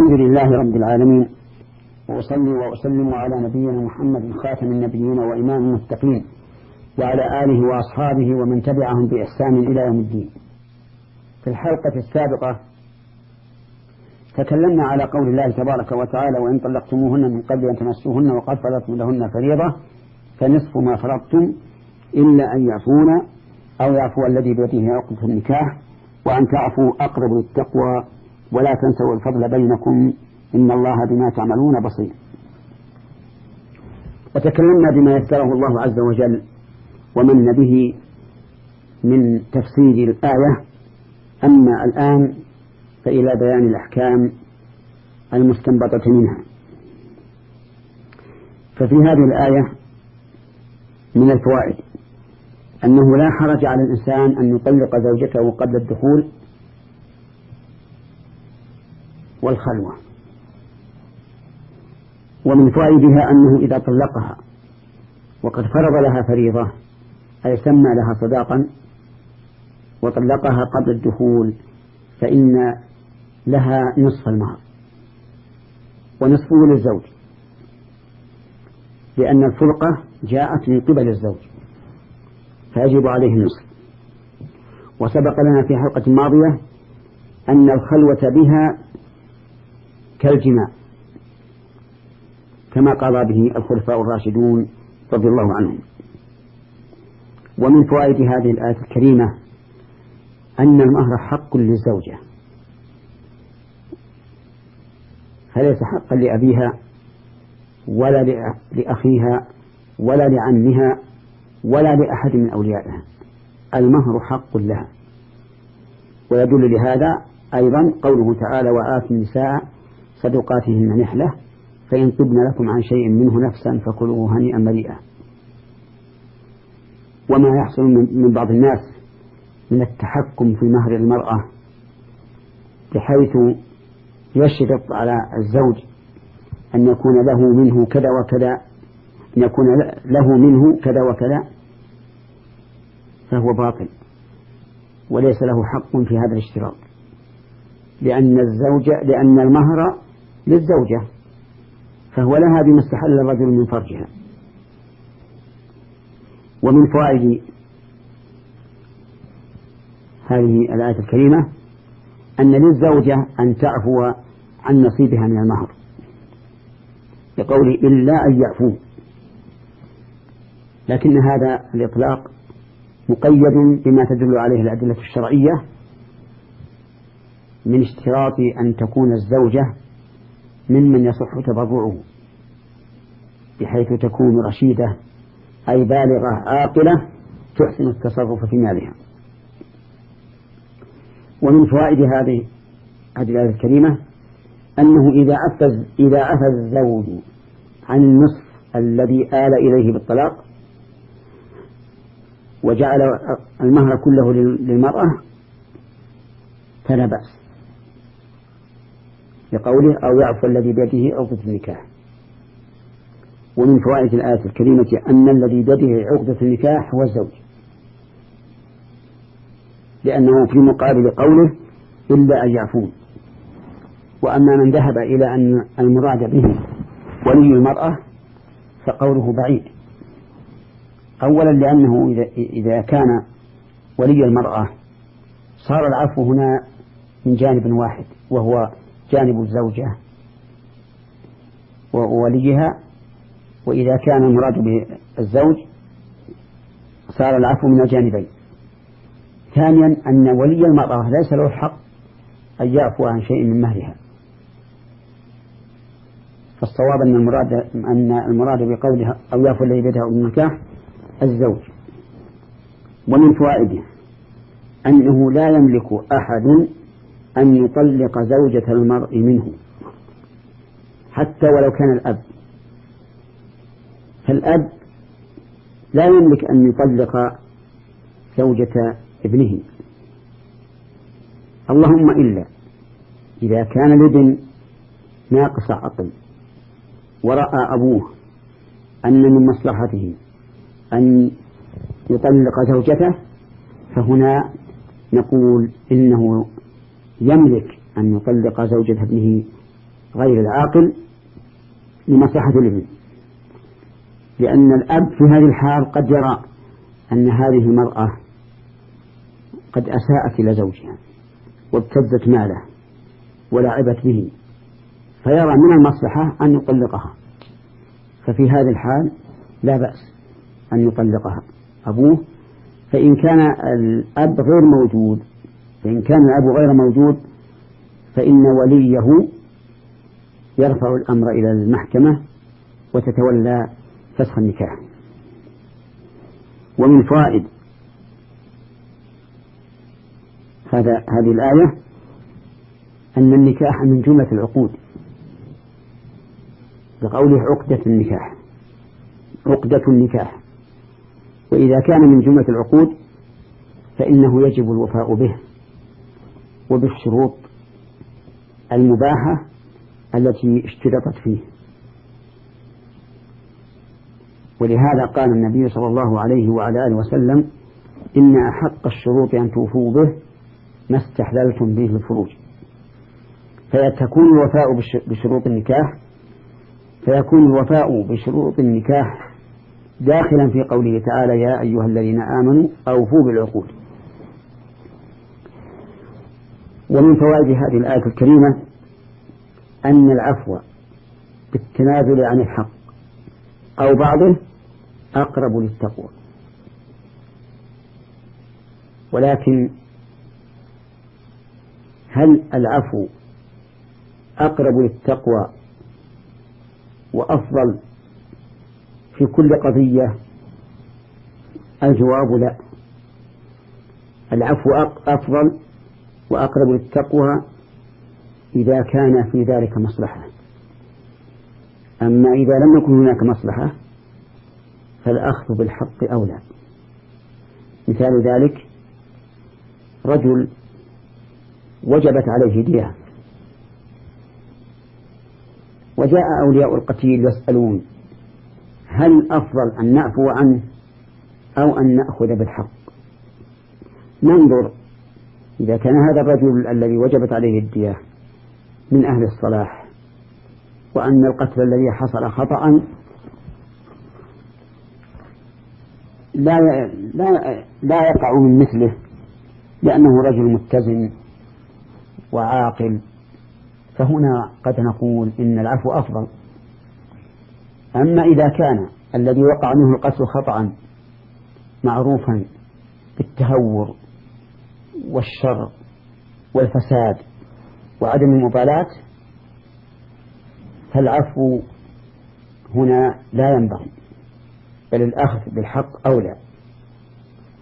الحمد لله رب العالمين وأصلي وأسلم على نبينا محمد خاتم النبيين وإمام المتقين وعلى آله وأصحابه ومن تبعهم بإحسان إلى يوم الدين. في الحلقة السابقة تكلمنا على قول الله تبارك وتعالى وإن طلقتموهن من قبل أن تمسوهن وقد فرضتم لهن فريضة فنصف ما فرضتم إلا أن يعفون أو يعفو الذي بيده عقدة النكاح وأن تعفوا أقرب للتقوى ولا تنسوا الفضل بينكم إن الله بما تعملون بصير. وتكلمنا بما يسره الله عز وجل ومن به من تفسير الآية. أما الآن فإلى بيان الأحكام المستنبطة منها. ففي هذه الآية من الفوائد أنه لا حرج على الإنسان أن يطلق زوجته قبل الدخول والخلوة. ومن فوائدها أنه إذا طلقها وقد فرض لها فريضة أي سمى لها صداقا وطلقها قبل الدخول فإن لها نصف المهر ونصفه للزوج. لأن الفرقة جاءت من قبل الزوج فيجب عليه النصف. وسبق لنا في حلقة ماضية أن الخلوة بها كالجماع كما قال به الخلفاء الراشدون رضي الله عنهم. ومن فوائد هذه الآية الكريمة أن المهر حق للزوجة. فليس حقا لأبيها ولا لأخيها ولا لعمها ولا لأحد من أوليائها. المهر حق لها. ويدل لهذا أيضا قوله تعالى وآتوا النساء صدقاتهن نحلة فإن طبن لكم عن شيء منه نفسا فكلوه هنيئا مريئا وما يحصل من بعض الناس من التحكم في مهر المرأة بحيث يشرط على الزوج أن يكون له منه كذا وكذا أن يكون له منه كذا وكذا فهو باطل. وليس له حق في هذا الاشتراط. لأن الزوجة لأن المهر للزوجة فهو لها بما استحل الرجل من فرجها. ومن فوائد هذه الآية الكريمة أن للزوجة أن تعفو عن نصيبها من المهر. بقول إلا أن يعفو. لكن هذا الإطلاق مقيد بما تدل عليه الأدلة الشرعية من اشتراط أن تكون الزوجة ممن يصح تبرعه بحيث تكون رشيدة أي بالغة عاقلة تحسن التصرف في مالها. ومن فوائد هذه هذه الآية الكريمة أنه إذا عفى إذا عفى الزوج عن النصف الذي آل إليه بالطلاق وجعل المهر كله للمرأة فلا بأس. لقوله أو يعفو الذي بيده عقدة النكاح. ومن فوائد الآية الكريمة أن الذي بيده عقدة النكاح هو الزوج. لأنه في مقابل قوله إلا أن يعفون. وأما من ذهب إلى أن المراد به ولي المرأة فقوله بعيد. أولا لأنه إذا كان ولي المرأة صار العفو هنا من جانب واحد وهو جانب الزوجة ووليها وإذا كان المراد بالزوج صار العفو من الجانبين. ثانيا أن ولي المرأة ليس له الحق أن يعفو عن شيء من مهرها. فالصواب أن المراد أن المراد بقولها أو يعفو الذي بيده النكاح الزوج. ومن فوائده أنه لا يملك أحد أن يطلق زوجة المرء منه. حتى ولو كان الأب. فالأب لا يملك أن يطلق زوجة ابنه. اللهم إلا إذا كان الابن ناقص عقل ورأى أبوه أن من مصلحته أن يطلق زوجته فهنا نقول إنه يملك أن يطلق زوجة ابنه غير العاقل لمصلحة الابن. لأن الأب في هذه الحال قد يرى أن هذه المرأة قد أساءت إلى زوجها وابتزت ماله ولعبت به فيرى من المصلحة أن يطلقها. ففي هذه الحال لا بأس أن يطلقها. أبوه فإن كان الأب غير موجود فإن كان الأب غير موجود فإن وليه يرفع الأمر إلى المحكمة وتتولى فسخ النكاح. ومن فوائد هذا هذه الآية أن النكاح من جملة العقود. بقوله عقدة النكاح. عقدة النكاح. وإذا كان من جملة العقود فإنه يجب الوفاء به. وبالشروط المباحة التي اشترطت فيه. ولهذا قال النبي صلى الله عليه وعلى آله وسلم إن أحق الشروط أن توفوا به ما استحللتم به الفروج. فيكون الوفاء بشروط النكاح فيكون الوفاء بشروط النكاح داخلا في قوله تعالى يا أيها الذين آمنوا أوفوا بالعقود. ومن فوائد هذه الآية الكريمة أن العفو بالتنازل عن الحق أو بعضه أقرب للتقوى. ولكن هل العفو أقرب للتقوى وأفضل في كل قضية؟ الجواب لا. العفو أفضل وأقرب للتقوى إذا كان في ذلك مصلحة. أما إذا لم يكن هناك مصلحة فالأخذ بالحق أولى. مثال ذلك رجل وجبت عليه دية وجاء أولياء القتيل يسألون هل أفضل أن نعفو عنه أو أن نأخذ بالحق؟ ننظر إذا كان هذا الرجل الذي وجبت عليه الدية من أهل الصلاح وأن القتل الذي حصل خطأ لا لا لا يقع من مثله لأنه رجل متزن وعاقل. فهنا قد نقول إن العفو أفضل. أما إذا كان الذي وقع منه القتل خطأ معروفا بالتهور والشر والفساد وعدم المبالاة فالعفو هنا لا ينبغي بل الأخذ بالحق أولى.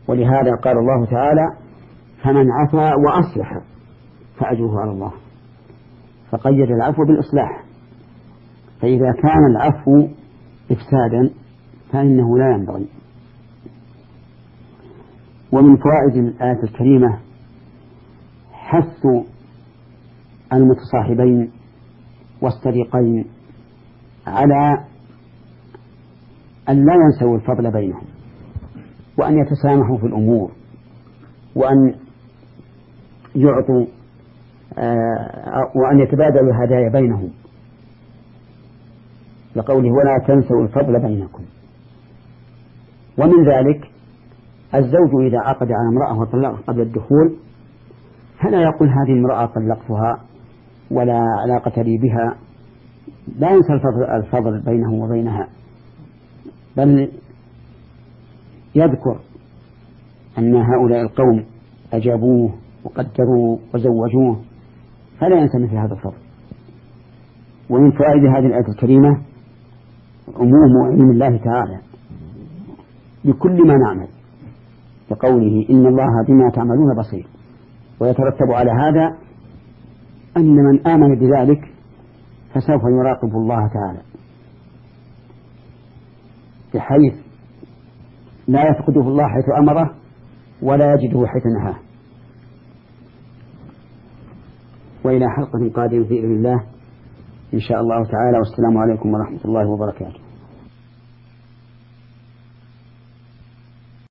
ولهذا قال الله تعالى فمن عفا وأصلح فأجره على الله. فقيد العفو بالإصلاح. فإذا كان العفو إفسادا فإنه لا ينبغي. ومن فوائد الآية الكريمة حث المتصاحبين والصديقين على أن لا ينسوا الفضل بينهم وأن يتسامحوا في الأمور وأن يعطوا آه، وأن يتبادلوا الهدايا بينهم لقوله ولا تنسوا الفضل بينكم. ومن ذلك الزوج إذا عقد على امرأة وطلقها قبل الدخول فلا يقول هذه المرأة طلقتها ولا علاقة لي بها. لا ينسى الفضل, بينه وبينها. بل يذكر أن هؤلاء القوم أجابوه وقدروه وزوجوه فلا ينسى مثل هذا الفضل. ومن فوائد هذه الآية الكريمة عموم علم الله تعالى بكل ما نعمل لقوله إن الله بما تعملون بصير. ويترتب على هذا أن من آمن بذلك فسوف يراقب الله تعالى. بحيث لا يفقده الله حيث أمره ولا يجده حيث نهاه. وإلى حلقة قادمة في إذن الله. إن شاء الله تعالى والسلام عليكم ورحمة الله وبركاته.